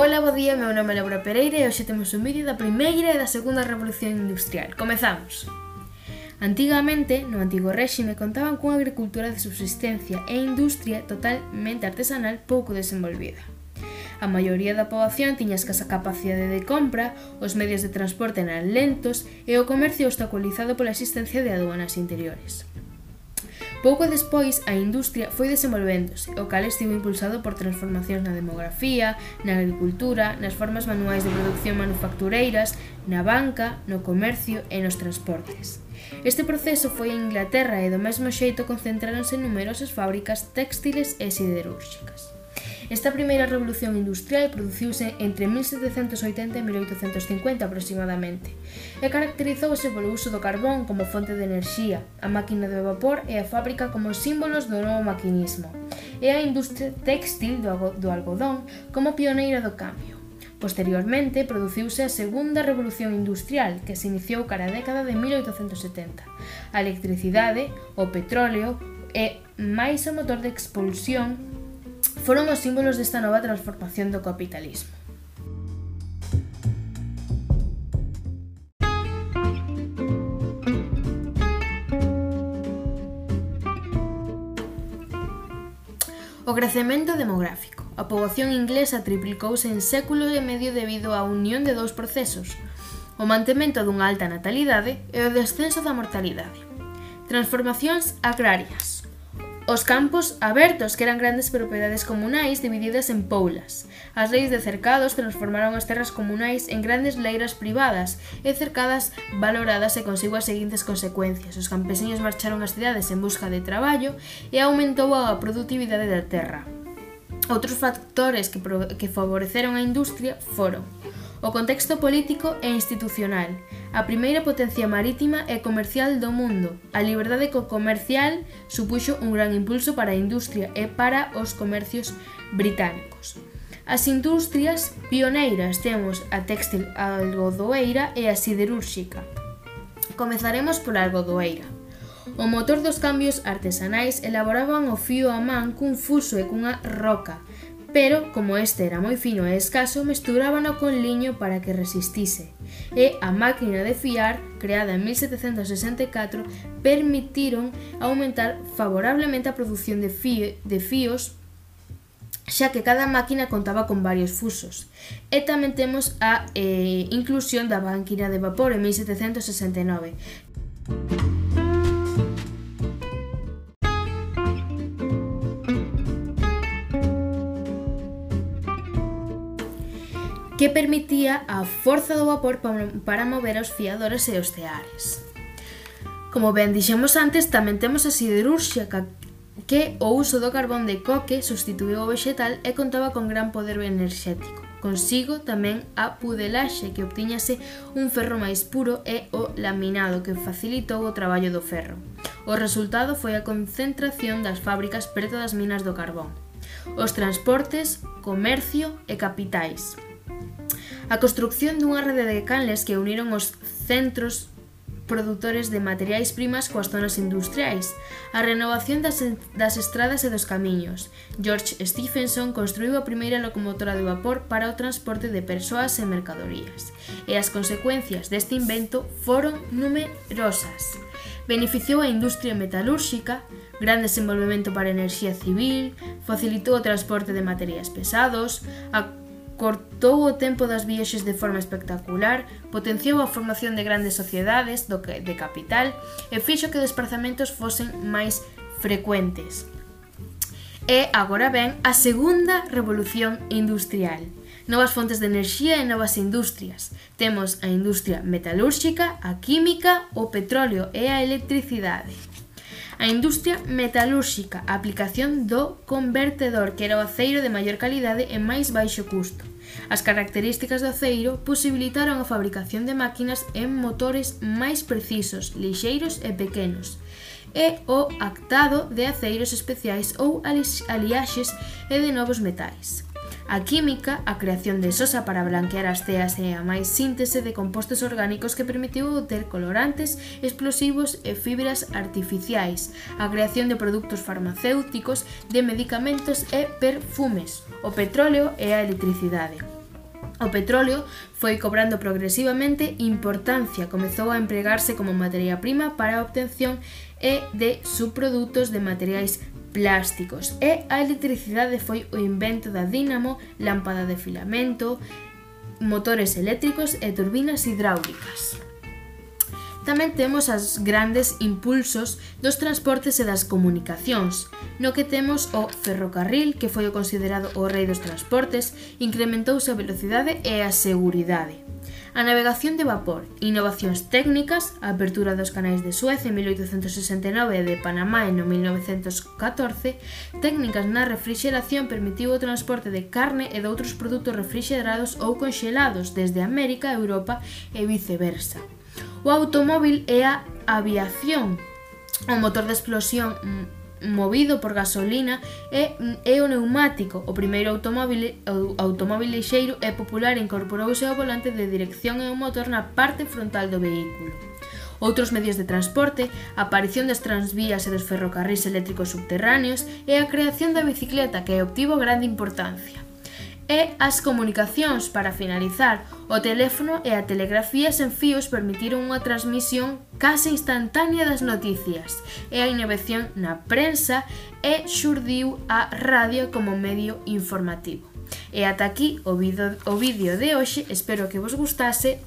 Ola, bo día, meu nome é Laura Pereira e hoxe temos un vídeo da primeira e da segunda revolución industrial. Comezamos! Antigamente, no antigo réxime, contaban cunha agricultura de subsistencia e industria totalmente artesanal pouco desenvolvida. A maioría da poboación tiña escasa capacidade de compra, os medios de transporte eran lentos e o comercio obstaculizado pola existencia de aduanas interiores. Pouco despois, a industria foi desenvolvéndose, o cal estivo impulsado por transformacións na demografía, na agricultura, nas formas manuais de producción manufactureiras, na banca, no comercio e nos transportes. Este proceso foi en Inglaterra e do mesmo xeito concentráronse numerosas fábricas textiles e siderúrxicas. Esta primeira revolución industrial produciuse entre 1780 e 1850 aproximadamente e caracterizouse polo uso do carbón como fonte de enerxía, a máquina de vapor e a fábrica como símbolos do novo maquinismo e a industria textil do algodón como pioneira do cambio. Posteriormente, produciuse a Segunda Revolución Industrial, que se iniciou cara a década de 1870. A electricidade, o petróleo e, máis o motor de expulsión, foron os símbolos desta nova transformación do capitalismo. O crecemento demográfico. A poboación inglesa triplicouse en século e medio debido á unión de dous procesos, o mantemento dunha alta natalidade e o descenso da mortalidade. Transformacións agrarias. Os campos abertos, que eran grandes propiedades comunais divididas en poulas. As leis de cercados transformaron as terras comunais en grandes leiras privadas e cercadas valoradas e consigo as seguintes consecuencias. Os campesiños marcharon ás cidades en busca de traballo e aumentou a produtividade da terra. Outros factores que, que favoreceron a industria foron O contexto político e institucional. A primeira potencia marítima e comercial do mundo. A liberdade co comercial supuxo un gran impulso para a industria e para os comercios británicos. As industrias pioneiras temos a textil algodoeira e a siderúrxica. Comezaremos pola algodoeira. O motor dos cambios artesanais elaboraban o fío a man cun fuso e cunha roca, pero, como este era moi fino e escaso, mesturábano con liño para que resistise. E a máquina de fiar, creada en 1764, permitiron aumentar favorablemente a produción de, fío, de fíos xa que cada máquina contaba con varios fusos. E tamén temos a eh, inclusión da máquina de vapor en 1769. que permitía a forza do vapor para mover os fiadores e os teares. Como ben dixemos antes, tamén temos a siderurxia que o uso do carbón de coque sustituiu o vegetal e contaba con gran poder enerxético. Consigo tamén a pudelaxe que obtiñase un ferro máis puro e o laminado que facilitou o traballo do ferro. O resultado foi a concentración das fábricas preto das minas do carbón, os transportes, comercio e capitais. A construción dunha rede de canles que uniron os centros produtores de materiais primas coas zonas industriais, a renovación das, das estradas e dos camiños. George Stephenson construiu a primeira locomotora de vapor para o transporte de persoas e mercadorías, e as consecuencias deste invento foron numerosas. Beneficiou a industria metalúrxica, gran desenvolvemento para a enerxía civil, facilitou o transporte de materiais pesados, a cortou o tempo das viaxes de forma espectacular, potenciou a formación de grandes sociedades do que, de capital e fixo que desplazamentos fosen máis frecuentes. E agora ven a segunda revolución industrial. Novas fontes de enerxía e novas industrias. Temos a industria metalúrxica, a química, o petróleo e a electricidade. A industria metalúrxica, a aplicación do convertedor, que era o aceiro de maior calidade e máis baixo custo. As características do aceiro posibilitaron a fabricación de máquinas en motores máis precisos, lixeiros e pequenos e o actado de aceiros especiais ou aliaxes e de novos metais. A química, a creación de sosa para blanquear as ceas e a máis síntese de compostos orgánicos que permitiu ter colorantes, explosivos e fibras artificiais, a creación de produtos farmacéuticos, de medicamentos e perfumes, o petróleo e a electricidade. O petróleo foi cobrando progresivamente importancia, comezou a empregarse como materia prima para a obtención e de subprodutos de materiais plásticos. E a electricidade foi o invento da dínamo, lámpada de filamento, motores eléctricos e turbinas hidráulicas. Tamén temos as grandes impulsos dos transportes e das comunicacións, no que temos o ferrocarril, que foi o considerado o rei dos transportes, incrementouse a velocidade e a seguridade. A navegación de vapor, innovacións técnicas, a apertura dos canais de Suez en 1869 e de Panamá en 1914, técnicas na refrigeración permitiu o transporte de carne e de outros produtos refrigerados ou conxelados desde América a Europa e viceversa. O automóvil é a aviación. O motor de explosión movido por gasolina é, é o neumático. O primeiro automóvil, o automóvil lixeiro é popular incorporouse ao volante de dirección e o motor na parte frontal do vehículo. Outros medios de transporte, a aparición das transvías e dos ferrocarrís eléctricos subterráneos e a creación da bicicleta que obtivo grande importancia e as comunicacións para finalizar. O teléfono e a telegrafía sen fíos permitiron unha transmisión case instantánea das noticias e a innovación na prensa e xurdiu a radio como medio informativo. E ata aquí o vídeo de hoxe, espero que vos gustase.